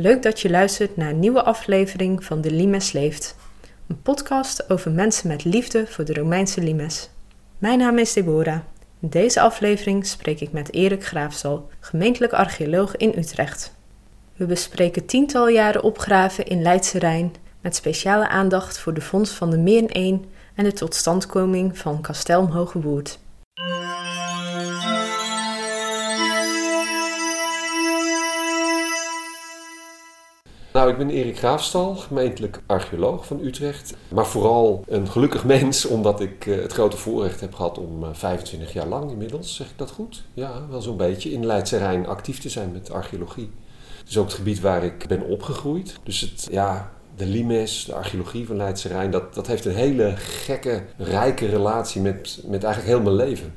Leuk dat je luistert naar een nieuwe aflevering van De Limes Leeft. Een podcast over mensen met liefde voor de Romeinse limes. Mijn naam is Deborah. In deze aflevering spreek ik met Erik Graafstal, gemeentelijk archeoloog in Utrecht. We bespreken tiental jaren opgraven in Leidse Rijn met speciale aandacht voor de vondst van de Meer 1 en de totstandkoming van Kastel Hoge. Nou, ik ben Erik Graafstal, gemeentelijk archeoloog van Utrecht. Maar vooral een gelukkig mens, omdat ik eh, het grote voorrecht heb gehad om 25 eh, jaar lang inmiddels, zeg ik dat goed? Ja, wel zo'n beetje, in Leidse Rijn actief te zijn met archeologie. Het is ook het gebied waar ik ben opgegroeid. Dus het, ja, de limes, de archeologie van Leidse Rijn, dat, dat heeft een hele gekke, rijke relatie met, met eigenlijk heel mijn leven.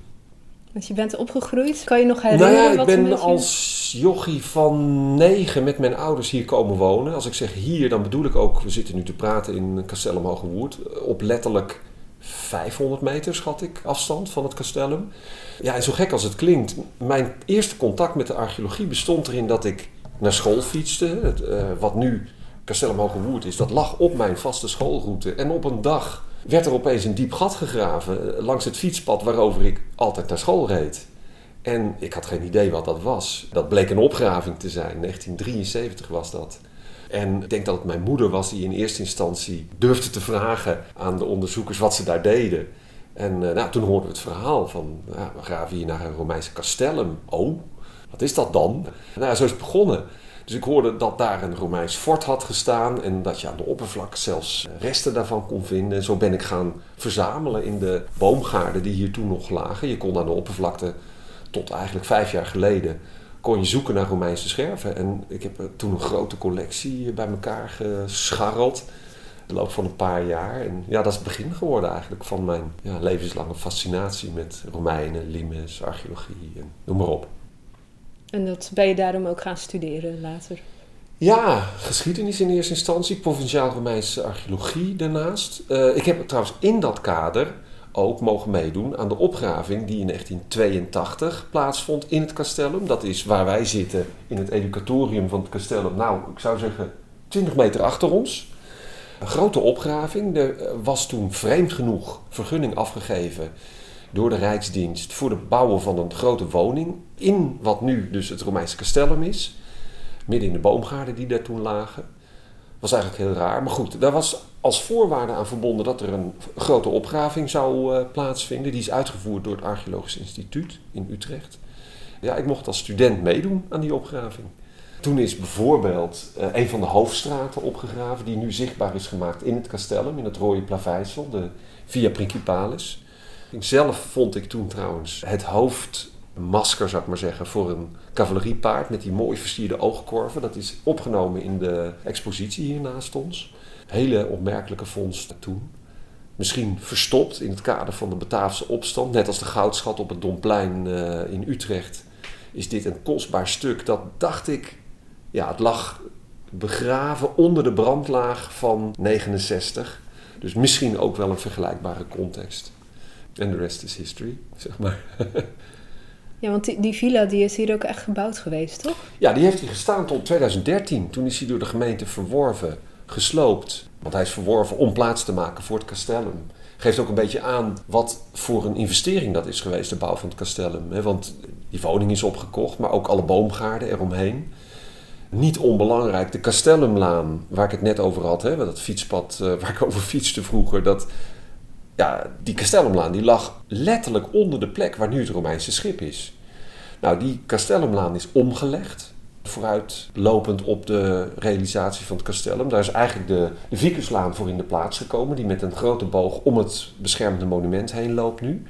Dus je bent opgegroeid. Kan je nog herinneren nou ja, ik ben als jochie van negen met mijn ouders hier komen wonen. Als ik zeg hier, dan bedoel ik ook... We zitten nu te praten in Castellum Hogewoerd. Op letterlijk 500 meter, schat ik, afstand van het Castellum. Ja, en zo gek als het klinkt... Mijn eerste contact met de archeologie bestond erin dat ik naar school fietste. Het, uh, wat nu Castellum Hogewoerd is, dat lag op mijn vaste schoolroute. En op een dag werd er opeens een diep gat gegraven eh, langs het fietspad waarover ik altijd naar school reed. En ik had geen idee wat dat was. Dat bleek een opgraving te zijn. 1973 was dat. En ik denk dat het mijn moeder was die in eerste instantie durfde te vragen aan de onderzoekers wat ze daar deden. En uh, nou, toen hoorden we het verhaal van, nou, we graven hier naar een Romeinse castellum. Oh, wat is dat dan? Nou, zo is het begonnen. Dus ik hoorde dat daar een Romeins fort had gestaan en dat je aan de oppervlak zelfs resten daarvan kon vinden. En zo ben ik gaan verzamelen in de boomgaarden die hier toen nog lagen. Je kon aan de oppervlakte tot eigenlijk vijf jaar geleden kon je zoeken naar Romeinse scherven. En ik heb toen een grote collectie bij elkaar gescharreld. De loop van een paar jaar. En ja, dat is het begin geworden eigenlijk van mijn ja, levenslange fascinatie met Romeinen, limes, archeologie en noem maar op. En dat ben je daarom ook gaan studeren later? Ja, geschiedenis in eerste instantie, provinciaal Romeinse archeologie daarnaast. Uh, ik heb trouwens in dat kader ook mogen meedoen aan de opgraving die in 1982 plaatsvond in het Castellum. Dat is waar wij zitten in het educatorium van het Castellum. Nou, ik zou zeggen 20 meter achter ons. Een grote opgraving. Er was toen vreemd genoeg vergunning afgegeven door de Rijksdienst voor het bouwen van een grote woning in wat nu dus het Romeinse Castellum is. Midden in de boomgaarden die daar toen lagen. Was eigenlijk heel raar. Maar goed, daar was als voorwaarde aan verbonden dat er een grote opgraving zou uh, plaatsvinden. Die is uitgevoerd door het Archeologisch Instituut in Utrecht. Ja, ik mocht als student meedoen aan die opgraving. Toen is bijvoorbeeld uh, een van de hoofdstraten opgegraven, die nu zichtbaar is gemaakt in het Castellum, in het rode plaveisel, de Via Principalis. Zelf vond ik toen trouwens het hoofdmasker, zou ik maar zeggen, voor een cavaleriepaard met die mooi versierde oogkorven. Dat is opgenomen in de expositie hier naast ons. Hele opmerkelijke vondst toen. Misschien verstopt in het kader van de Bataafse opstand, net als de goudschat op het Domplein uh, in Utrecht, is dit een kostbaar stuk. Dat dacht ik, ja, het lag begraven onder de brandlaag van 69. Dus misschien ook wel een vergelijkbare context. En de rest is history, zeg maar. ja, want die, die, villa die is hier ook echt gebouwd geweest, toch? Ja, die heeft hier gestaan tot 2013. Toen is hij door de gemeente verworven, gesloopt. Want hij is verworven om plaats te maken voor het castellum. Geeft ook een beetje aan wat voor een investering dat is geweest, de bouw van het castellum. Want die woning is opgekocht, maar ook alle boomgaarden eromheen. Niet onbelangrijk, de Castellumlaan, waar ik het net over had, hè, dat fietspad uh, waar ik over fietste vroeger, dat ja, die Castellumlaan die lag letterlijk onder de plek waar nu het Romeinse schip is. Nou, die Castellumlaan is omgelegd, vooruitlopend op de realisatie van het Castellum. Daar is eigenlijk de, Vicuslaan voor in de plaats gekomen, die met een grote boog om het beschermde monument heen loopt nu.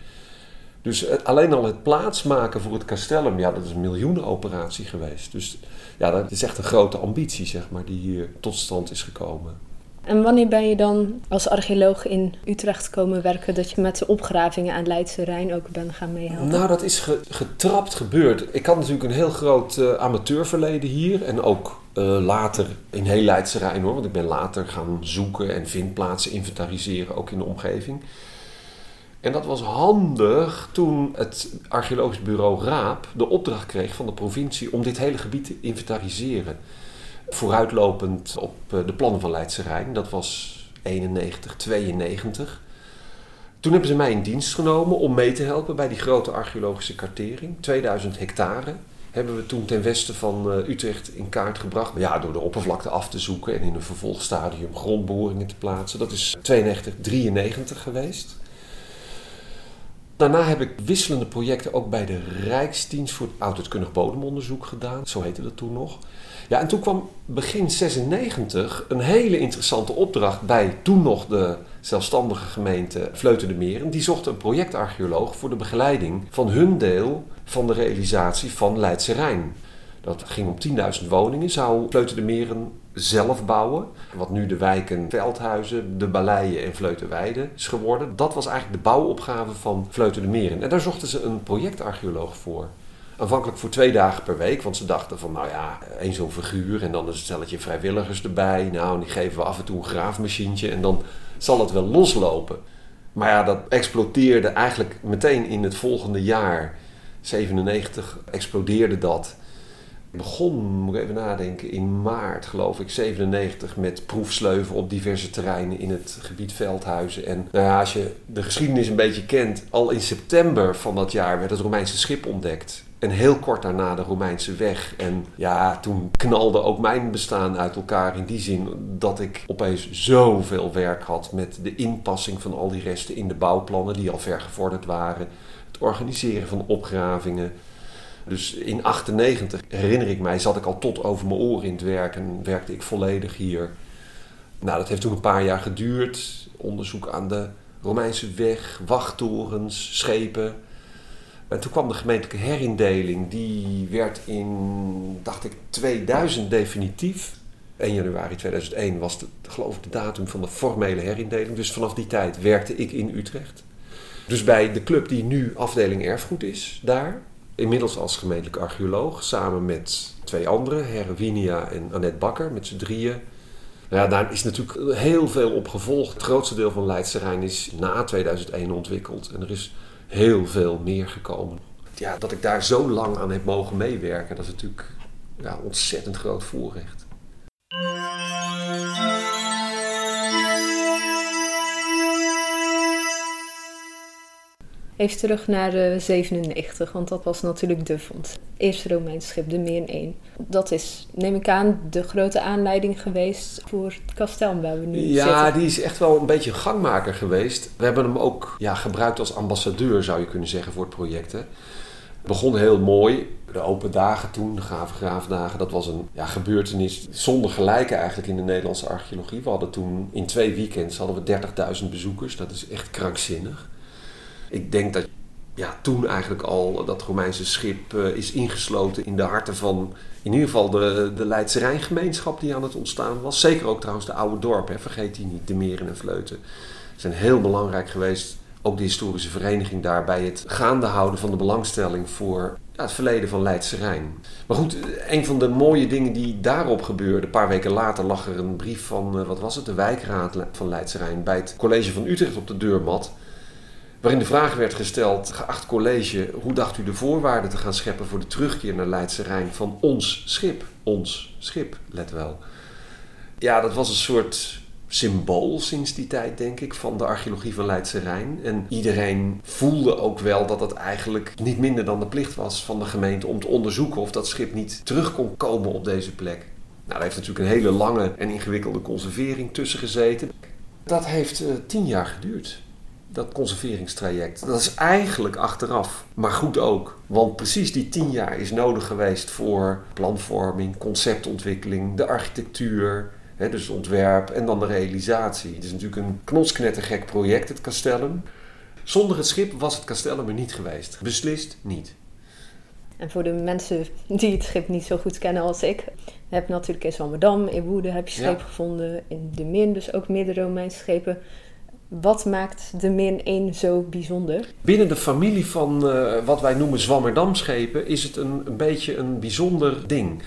Dus alleen al het plaatsmaken voor het Castellum, ja, dat is een miljoenenoperatie geweest. Dus ja, dat is echt een grote ambitie, zeg maar, die hier tot stand is gekomen. En wanneer ben je dan als archeoloog in Utrecht komen werken dat je met de opgravingen aan Leidse Rijn ook bent gaan meehelpen? Nou, dat is getrapt gebeurd. Ik had natuurlijk een heel groot uh, amateurverleden hier en ook uh, later in heel Leidse Rijn hoor, want ik ben later gaan zoeken en vindplaatsen inventariseren ook in de omgeving. En dat was handig toen het archeologisch bureau Raap de opdracht kreeg van de provincie om dit hele gebied te inventariseren. Vooruitlopend op eh, de plannen van Leidse Rijn, dat was 91, 92. Toen hebben ze mij in dienst genomen om mee te helpen bij die grote archeologische kartering. 2000 hectare hebben we toen ten westen van eh, Utrecht in kaart gebracht. Ja, door de oppervlakte af te zoeken en in een vervolgstadium grondboringen te plaatsen. Dat is 92, 93 geweest. Daarna heb ik wisselende projecten ook bij de Rijksdienst voor Oudheidkundig Bodemonderzoek gedaan. Zo heette dat toen nog. Ja, en toen kwam begin 96 een hele interessante opdracht bij toen nog de zelfstandige gemeente Vleuten de Meren. Die zocht een projectarcheoloog voor de begeleiding van hun deel van de realisatie van Leidse Rijn. Dat ging om 10.000 woningen, zou Vleuten de Meren zelf bouwen. Wat nu de wijken Veldhuizen, de Baleien en Vleutenweide is geworden. Dat was eigenlijk de bouwopgave van Vleuten de Meren. En daar zochten ze een projectarcheoloog voor. Aanvankelijk voor twee dagen per week, want ze dachten van, nou ja, één zo'n figuur en dan een stelletje vrijwilligers erbij. Nou, en die geven we af en toe een graafmachientje en dan zal het wel loslopen. Maar ja, dat explodeerde eigenlijk meteen in het volgende jaar. 97 explodeerde dat. Begon, moet ik even nadenken, in maart geloof ik, 97 met proefsleuven op diverse terreinen in het gebied Veldhuizen. En nou ja, als je de geschiedenis een beetje kent, al in september van dat jaar werd het Romeinse schip ontdekt. En heel kort daarna de Romeinse weg. En ja, toen knalde ook mijn bestaan uit elkaar in die zin dat ik opeens zoveel werk had met de inpassing van al die resten in de bouwplannen die al ver gevorderd waren. Het organiseren van opgravingen. Dus in 98 herinner ik mij, zat ik al tot over mijn oren in het werk en werkte ik volledig hier. Nou, dat heeft toen een paar jaar geduurd. Onderzoek aan de Romeinse weg, wachttorens, schepen. En toen kwam de gemeentelijke herindeling. Die werd in, dacht ik, 2000 definitief. 1 januari 2001 was de, geloof ik de datum van de formele herindeling. Dus vanaf die tijd werkte ik in Utrecht. Dus bij de club die nu afdeling erfgoed is, daar. Inmiddels als gemeentelijk archeoloog, samen met twee anderen, Herwinia en Annette Bakker, met z'n drieën. Nou ja, daar is natuurlijk heel veel op gevolgd. Het grootste deel van Leidse Rijn is na 2001 ontwikkeld. En er is heel veel meer gekomen. Ja, dat ik daar zo lang aan heb mogen meewerken, dat is natuurlijk ontzettend groot voorrecht. Even terug naar de 97, want dat was natuurlijk de vond. Eerste Romeins schip, de Meer 1. Dat is, neem ik aan, de grote aanleiding geweest voor het kastel waar we nu ja, zitten. Ja, die is echt wel een beetje een gangmaker geweest. We hebben hem ook ja, gebruikt als ambassadeur, zou je kunnen zeggen, voor het project. Hè. Het begon heel mooi. De open dagen toen, de Gave Graafdagen, dat was een ja, gebeurtenis zonder gelijke eigenlijk in de Nederlandse archeologie. We hadden toen in twee weekends hadden we 30.000 bezoekers. Dat is echt krankzinnig. Ik denk dat ja, toen eigenlijk al dat Romeinse schip uh, is ingesloten in de harten van in ieder geval de, de Leidse Rijngemeenschap die aan het ontstaan was. Zeker ook trouwens de oude dorpen, vergeet die niet, de Meren en Vleuten. Zijn heel belangrijk geweest, ook de historische vereniging daar, bij het gaande houden van de belangstelling voor ja, het verleden van Leidse Rijn. Maar goed, een van de mooie dingen die daarop gebeurde, een paar weken later lag er een brief van, uh, wat was het, de wijkraad van Leidse Rijn bij het college van Utrecht op de deurmat waarin de vraag werd gesteld, geacht college, hoe dacht u de voorwaarden te gaan scheppen voor de terugkeer naar Leidse Rijn van ons schip? Ons schip, let wel. Ja, dat was een soort symbool sinds die tijd, denk ik, van de archeologie van Leidse Rijn. En iedereen voelde ook wel dat het eigenlijk niet minder dan de plicht was van de gemeente om te onderzoeken of dat schip niet terug kon komen op deze plek. Nou, daar heeft natuurlijk een hele lange en ingewikkelde conservering tussen gezeten. Dat heeft uh, tien jaar geduurd dat conserveringstraject. Dat is eigenlijk achteraf, maar goed ook. Want precies die tien jaar is nodig geweest voor planvorming, conceptontwikkeling, de architectuur, hè, dus het ontwerp en dan de realisatie. Het is natuurlijk een knotsknettergek project, het Castellum. Zonder het schip was het Castellum er niet geweest. Beslist niet. En voor de mensen die het schip niet zo goed kennen als ik, heb natuurlijk in Zwammerdam, in Woede heb je schepen ja. gevonden, in de Min dus ook midden-Romeinse schepen. Wat maakt de min 1 zo bijzonder? Binnen de familie van uh, wat wij noemen Zwammerdamschepen is het een, een beetje een bijzonder ding.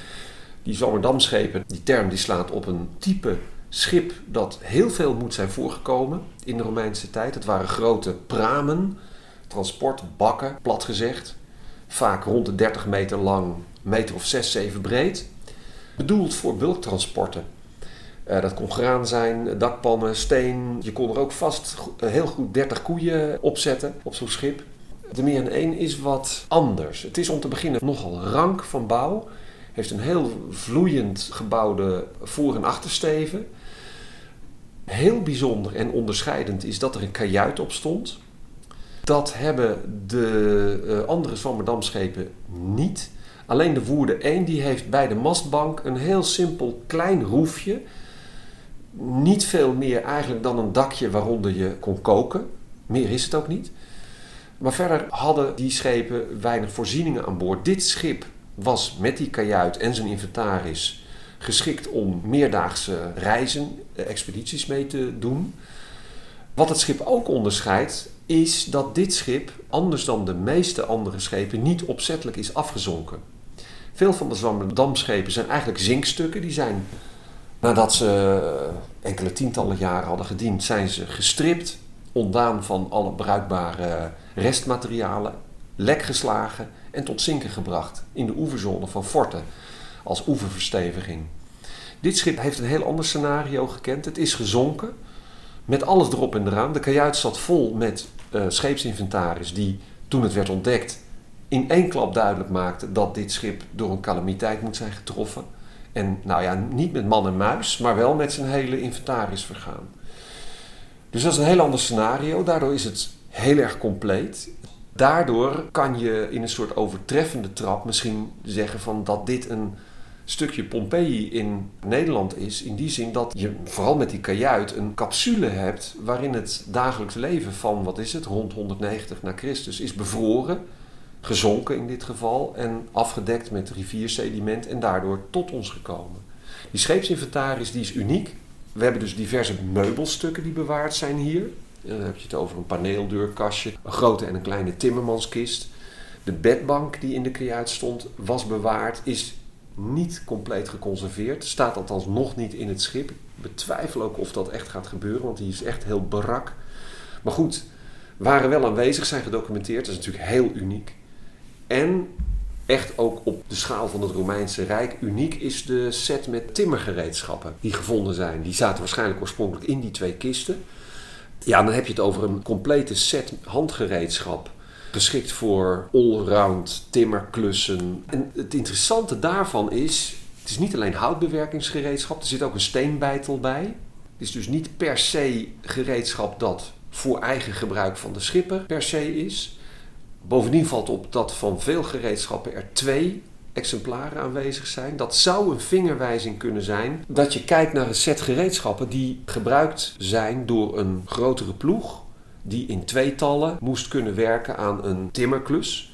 Die Zwammerdamschepen, die term die slaat op een type schip dat heel veel moet zijn voorgekomen in de Romeinse tijd. Het waren grote pramen, transportbakken, plat gezegd. Vaak rond de 30 meter lang, meter of 6, 7 breed. Bedoeld voor bulktransporten. Uh, dat kon graan zijn, dakpannen, steen. Je kon er ook vast heel goed 30 koeien opzetten op zo'n schip. De Meer 1 is wat anders. Het is om te beginnen nogal rank van bouw. Heeft een heel vloeiend gebouwde voor- en achtersteven. Heel bijzonder en onderscheidend is dat er een kajuit op stond. Dat hebben de uh, andere Zwammerdamschepen niet. Alleen de Woerde 1 die heeft bij de mastbank een heel simpel klein roefje. Niet veel meer eigenlijk dan een dakje waaronder je kon koken. Meer is het ook niet. Maar verder hadden die schepen weinig voorzieningen aan boord. Dit schip was met die kajuit en zijn inventaris geschikt om meerdaagse reizen, eh, expedities mee te doen. Wat het schip ook onderscheidt, is dat dit schip, anders dan de meeste andere schepen, niet opzettelijk is afgezonken. Veel van de Zwammerdamschepen zijn eigenlijk zinkstukken. Die zijn, nadat ze eh, enkele tientallen jaren hadden gediend, zijn ze gestript, ontdaan van alle bruikbare restmaterialen, lek geslagen en tot zinken gebracht in de oeverzone van forten als oeverversteviging. Dit schip heeft een heel ander scenario gekend. Het is gezonken met alles erop en eraan. De kajuit zat vol met uh, scheepsinventaris die toen het werd ontdekt in één klap duidelijk maakte dat dit schip door een calamiteit moet zijn getroffen. En nou ja, niet met man en muis, maar wel met zijn hele inventaris vergaan. Dus dat is een heel ander scenario. Daardoor is het heel erg compleet. Daardoor kan je in een soort overtreffende trap misschien zeggen van dat dit een stukje Pompeii in Nederland is. In die zin dat je vooral met die kajuit een capsule hebt waarin het dagelijks leven van, wat is het, rond 190 na Christus is bevroren. Gezonken in dit geval en afgedekt met riviersediment en daardoor tot ons gekomen. Die scheepsinventaris die is uniek. We hebben dus diverse meubelstukken die bewaard zijn hier. Dan heb je het over een paneeldeurkastje, een grote en een kleine timmermanskist. De bedbank die in de kajuit stond was bewaard, is niet compleet geconserveerd. Staat althans nog niet in het schip. Ik betwijfel ook of dat echt gaat gebeuren, want die is echt heel barak. Maar goed, waren wel aanwezig, zijn gedocumenteerd. Dat is natuurlijk heel uniek. En echt ook op de schaal van het Romeinse Rijk uniek is de set met timmergereedschappen die gevonden zijn. Die zaten waarschijnlijk oorspronkelijk in die twee kisten. Ja, dan heb je het over een complete set handgereedschap. Geschikt voor allround timmerklussen. En het interessante daarvan is, het is niet alleen houtbewerkingsgereedschap, er zit ook een steenbijtel bij. Het is dus niet per se gereedschap dat voor eigen gebruik van de schipper per se is. Bovendien valt op dat van veel gereedschappen er twee exemplaren aanwezig zijn. Dat zou een vingerwijzing kunnen zijn dat je kijkt naar een set gereedschappen die gebruikt zijn door een grotere ploeg die in tweetallen moest kunnen werken aan een timmerklus.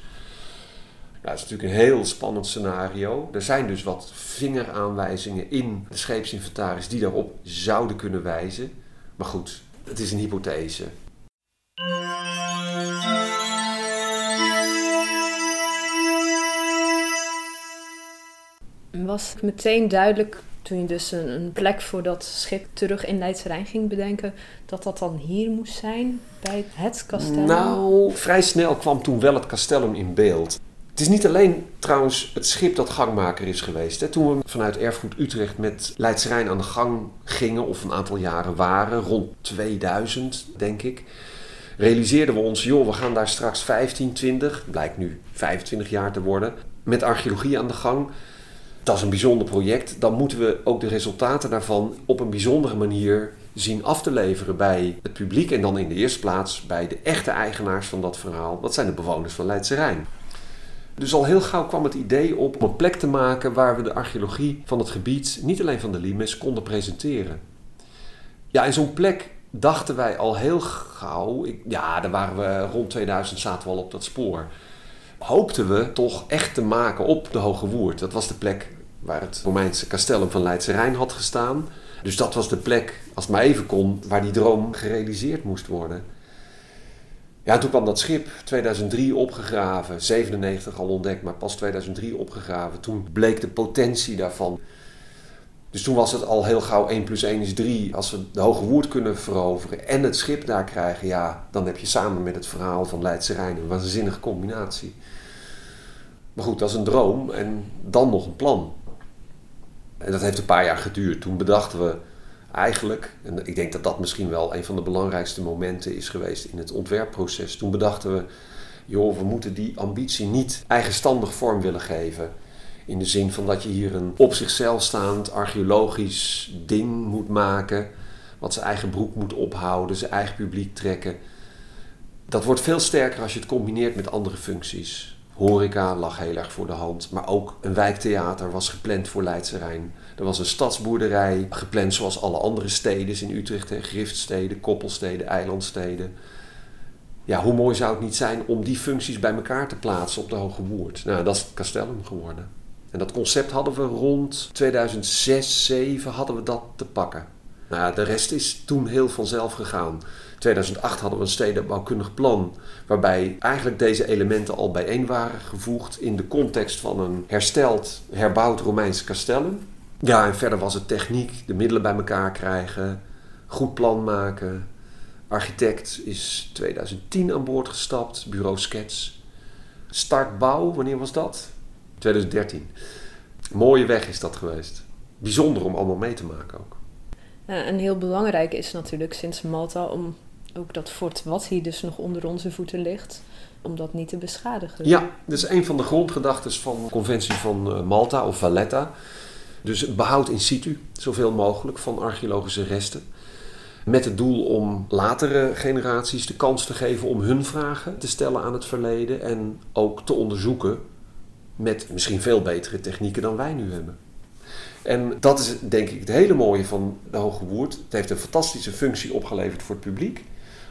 Nou, dat is natuurlijk een heel spannend scenario. Er zijn dus wat vingeraanwijzingen in de scheepsinventaris die daarop zouden kunnen wijzen. Maar goed, het is een hypothese. Was meteen duidelijk toen je dus een, een, plek voor dat schip terug in Leidse Rijn ging bedenken, dat dat dan hier moest zijn bij het kasteel? Nou, vrij snel kwam toen wel het castellum in beeld. Het is niet alleen trouwens het schip dat gangmaker is geweest. Hè. Toen we vanuit Erfgoed Utrecht met Leidse Rijn aan de gang gingen, of een aantal jaren waren, rond 2000 denk ik, realiseerden we ons, joh, we gaan daar straks 15, 20, blijkt nu 25 jaar te worden, met archeologie aan de gang dat is een bijzonder project. Dan moeten we ook de resultaten daarvan op een bijzondere manier zien af te leveren bij het publiek. En dan in de eerste plaats bij de echte eigenaars van dat verhaal. Dat zijn de bewoners van Leidse Rijn. Dus al heel gauw kwam het idee op om een plek te maken waar we de archeologie van het gebied, niet alleen van de Limes, konden presenteren. Ja, en zo'n plek dachten wij al heel gauw. Ik, ja, daar waren we rond 2000 zaten we al op dat spoor hoopten we toch echt te maken op de Hoge Woerd. Dat was de plek waar het Romeinse castellum van Leidse Rijn had gestaan. Dus dat was de plek, als het maar even kon, waar die droom gerealiseerd moest worden. Ja, toen kwam dat schip, 2003 opgegraven, 97 al ontdekt, maar pas 2003 opgegraven. Toen bleek de potentie daarvan. Dus toen was het al heel gauw 1 plus 1 is 3. Als we de Hoge Woerd kunnen veroveren en het schip daar krijgen, ja, dan heb je samen met het verhaal van Leidse Rijn een waanzinnige combinatie. Maar goed, dat is een droom en dan nog een plan. En dat heeft een paar jaar geduurd. Toen bedachten we eigenlijk, en ik denk dat dat misschien wel een van de belangrijkste momenten is geweest in het ontwerpproces. Toen bedachten we, joh, we moeten die ambitie niet eigenstandig vorm willen geven. In de zin van dat je hier een op zichzelf staand archeologisch ding moet maken. Wat zijn eigen broek moet ophouden, zijn eigen publiek trekken. Dat wordt veel sterker als je het combineert met andere functies. Horeca lag heel erg voor de hand, maar ook een wijktheater was gepland voor Leidse Rijn. Er was een stadsboerderij gepland zoals alle andere steden in Utrecht. Hè, griftsteden, koppelsteden, eilandsteden. Ja, hoe mooi zou het niet zijn om die functies bij elkaar te plaatsen op de Hoge Woerd? Nou, dat is het Castellum geworden. En dat concept hadden we rond 2006, 2007 hadden we dat te pakken. Nou de rest is toen heel vanzelf gegaan. 2008 hadden we een stedenbouwkundig plan waarbij eigenlijk deze elementen al bijeen waren gevoegd in de context van een hersteld, herbouwd Romeins castellum. Ja, en verder was het techniek, de middelen bij elkaar krijgen, goed plan maken. Architect is 2010 aan boord gestapt, bureau Skets. Startbouw, wanneer was dat? 2013. Mooie weg is dat geweest. Bijzonder om allemaal mee te maken ook. Ja, en heel belangrijk is natuurlijk sinds Malta om ook dat fort wat hier dus nog onder onze voeten ligt, om dat niet te beschadigen. Ja, dat is een van de grondgedachten van de conventie van eh, Malta of Valletta. Dus behoud in situ zoveel mogelijk van archeologische resten. Met het doel om latere generaties de kans te geven om hun vragen te stellen aan het verleden en ook te onderzoeken met misschien veel betere technieken dan wij nu hebben. En dat is denk ik het hele mooie van de Hoge Woerd. Het heeft een fantastische functie opgeleverd voor het publiek.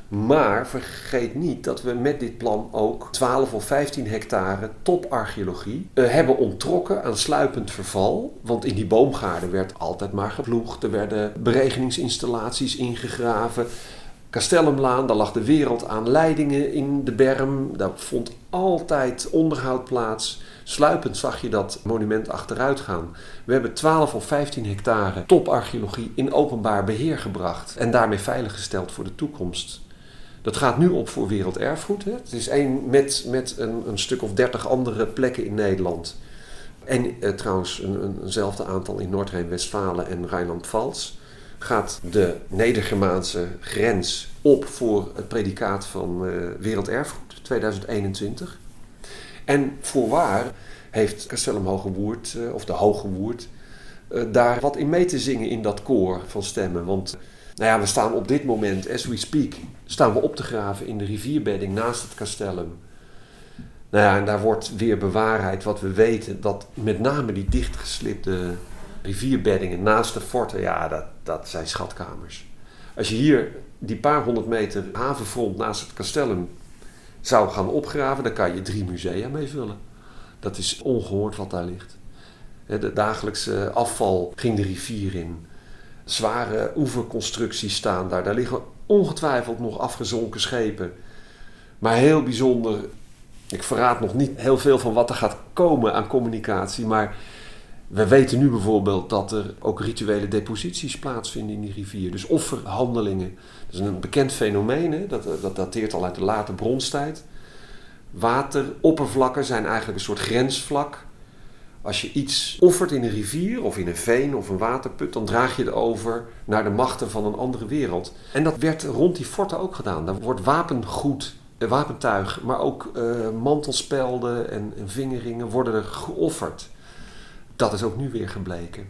Maar vergeet niet dat we met dit plan ook 12 of 15 hectare toparcheologie uh, hebben onttrokken aan sluipend verval. Want in die boomgaarden werd altijd maar geploegd. Er werden beregeningsinstallaties ingegraven. Castellumlaan, daar lag de wereld aan leidingen in de berm. Daar vond altijd onderhoud plaats. Sluipend zag je dat monument achteruit gaan. We hebben 12 of 15 hectare toparcheologie in openbaar beheer gebracht. En daarmee veiliggesteld voor de toekomst. Dat gaat nu op voor werelderfgoed. Hè. Het is één met, met een, een, stuk of dertig andere plekken in Nederland. En eh, trouwens een, een, eenzelfde aantal in Noord-Rijn-Westfalen en Rijnland-Pfalz. Gaat de Nedergermaanse grens op voor het predicaat van uh, werelderfgoed 2021. En voorwaar heeft Castellum Hoge Woerd, uh, of de Hoge Woerd, uh, daar wat in mee te zingen in dat koor van stemmen. Want nou ja, we staan op dit moment, as we speak, staan we op te graven in de rivierbedding naast het castellum. Nou ja, en daar wordt weer bewaarheid wat we weten, dat met name die dichtgeslipte rivierbeddingen naast de forten, ja, dat, dat zijn schatkamers. Als je hier die paar honderd meter havenfront naast het castellum zou gaan opgraven, dan kan je drie musea mee vullen. Dat is ongehoord wat daar ligt. De dagelijkse afval ging de rivier in zware oeverconstructies staan daar. Daar liggen ongetwijfeld nog afgezonken schepen. Maar heel bijzonder, ik verraad nog niet heel veel van wat er gaat komen aan communicatie, maar we weten nu bijvoorbeeld dat er ook rituele deposities plaatsvinden in die rivier. Dus offerhandelingen. Dat is een bekend fenomeen, hè? Dat, dat dateert al uit de late bronstijd. Wateroppervlakken zijn eigenlijk een soort grensvlak als je iets offert in een rivier of in een veen of een waterput, dan draag je het over naar de machten van een andere wereld. En dat werd rond die forten ook gedaan. Daar wordt wapengoed, eh, wapentuig, maar ook uh, mantelspelden en, en vingerringen worden er geofferd. Dat is ook nu weer gebleken.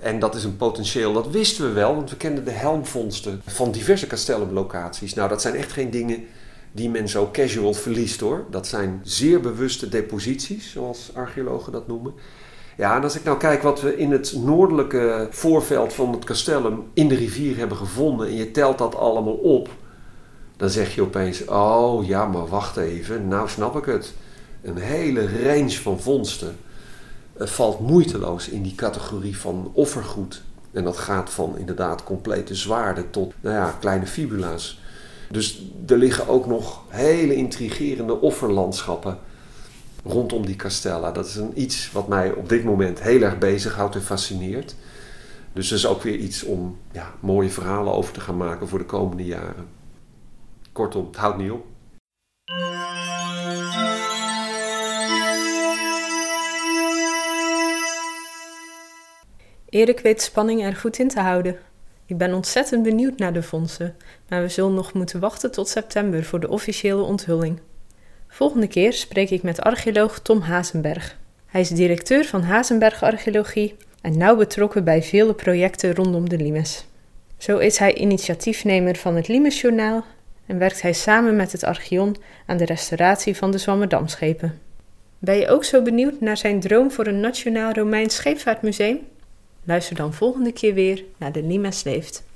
En dat is een potentieel, dat wisten we wel, want we kenden de helmvondsten van diverse castellumlocaties. Nou, dat zijn echt geen dingen die men zo casual verliest hoor. Dat zijn zeer bewuste deposities, zoals archeologen dat noemen. Ja, en als ik nou kijk wat we in het noordelijke voorveld van het castellum in de rivier hebben gevonden en je telt dat allemaal op, dan zeg je opeens: Oh ja, maar wacht even, nou snap ik het. Een hele range van vondsten valt moeiteloos in die categorie van offergoed. En dat gaat van inderdaad complete zwaarden tot nou ja, kleine fibula's. Dus er liggen ook nog hele intrigerende offerlandschappen rondom die castella. Dat is een iets wat mij op dit moment heel erg bezighoudt en fascineert. Dus dat is ook weer iets om ja, mooie verhalen over te gaan maken voor de komende jaren. Kortom, het houdt niet op. Erik weet spanning er goed in te houden. Ik ben ontzettend benieuwd naar de fondsen, maar we zullen nog moeten wachten tot september voor de officiële onthulling. Volgende keer spreek ik met archeoloog Tom Hazenberg. Hij is directeur van Hazenberg Archeologie en nauw betrokken bij vele projecten rondom de Limes. Zo is hij initiatiefnemer van het Limesjournaal en werkt hij samen met het Archeon aan de restauratie van de Zwammerdamschepen. Ben je ook zo benieuwd naar zijn droom voor een Nationaal Romeins Scheepvaartmuseum? Luister dan volgende keer weer naar de leeft.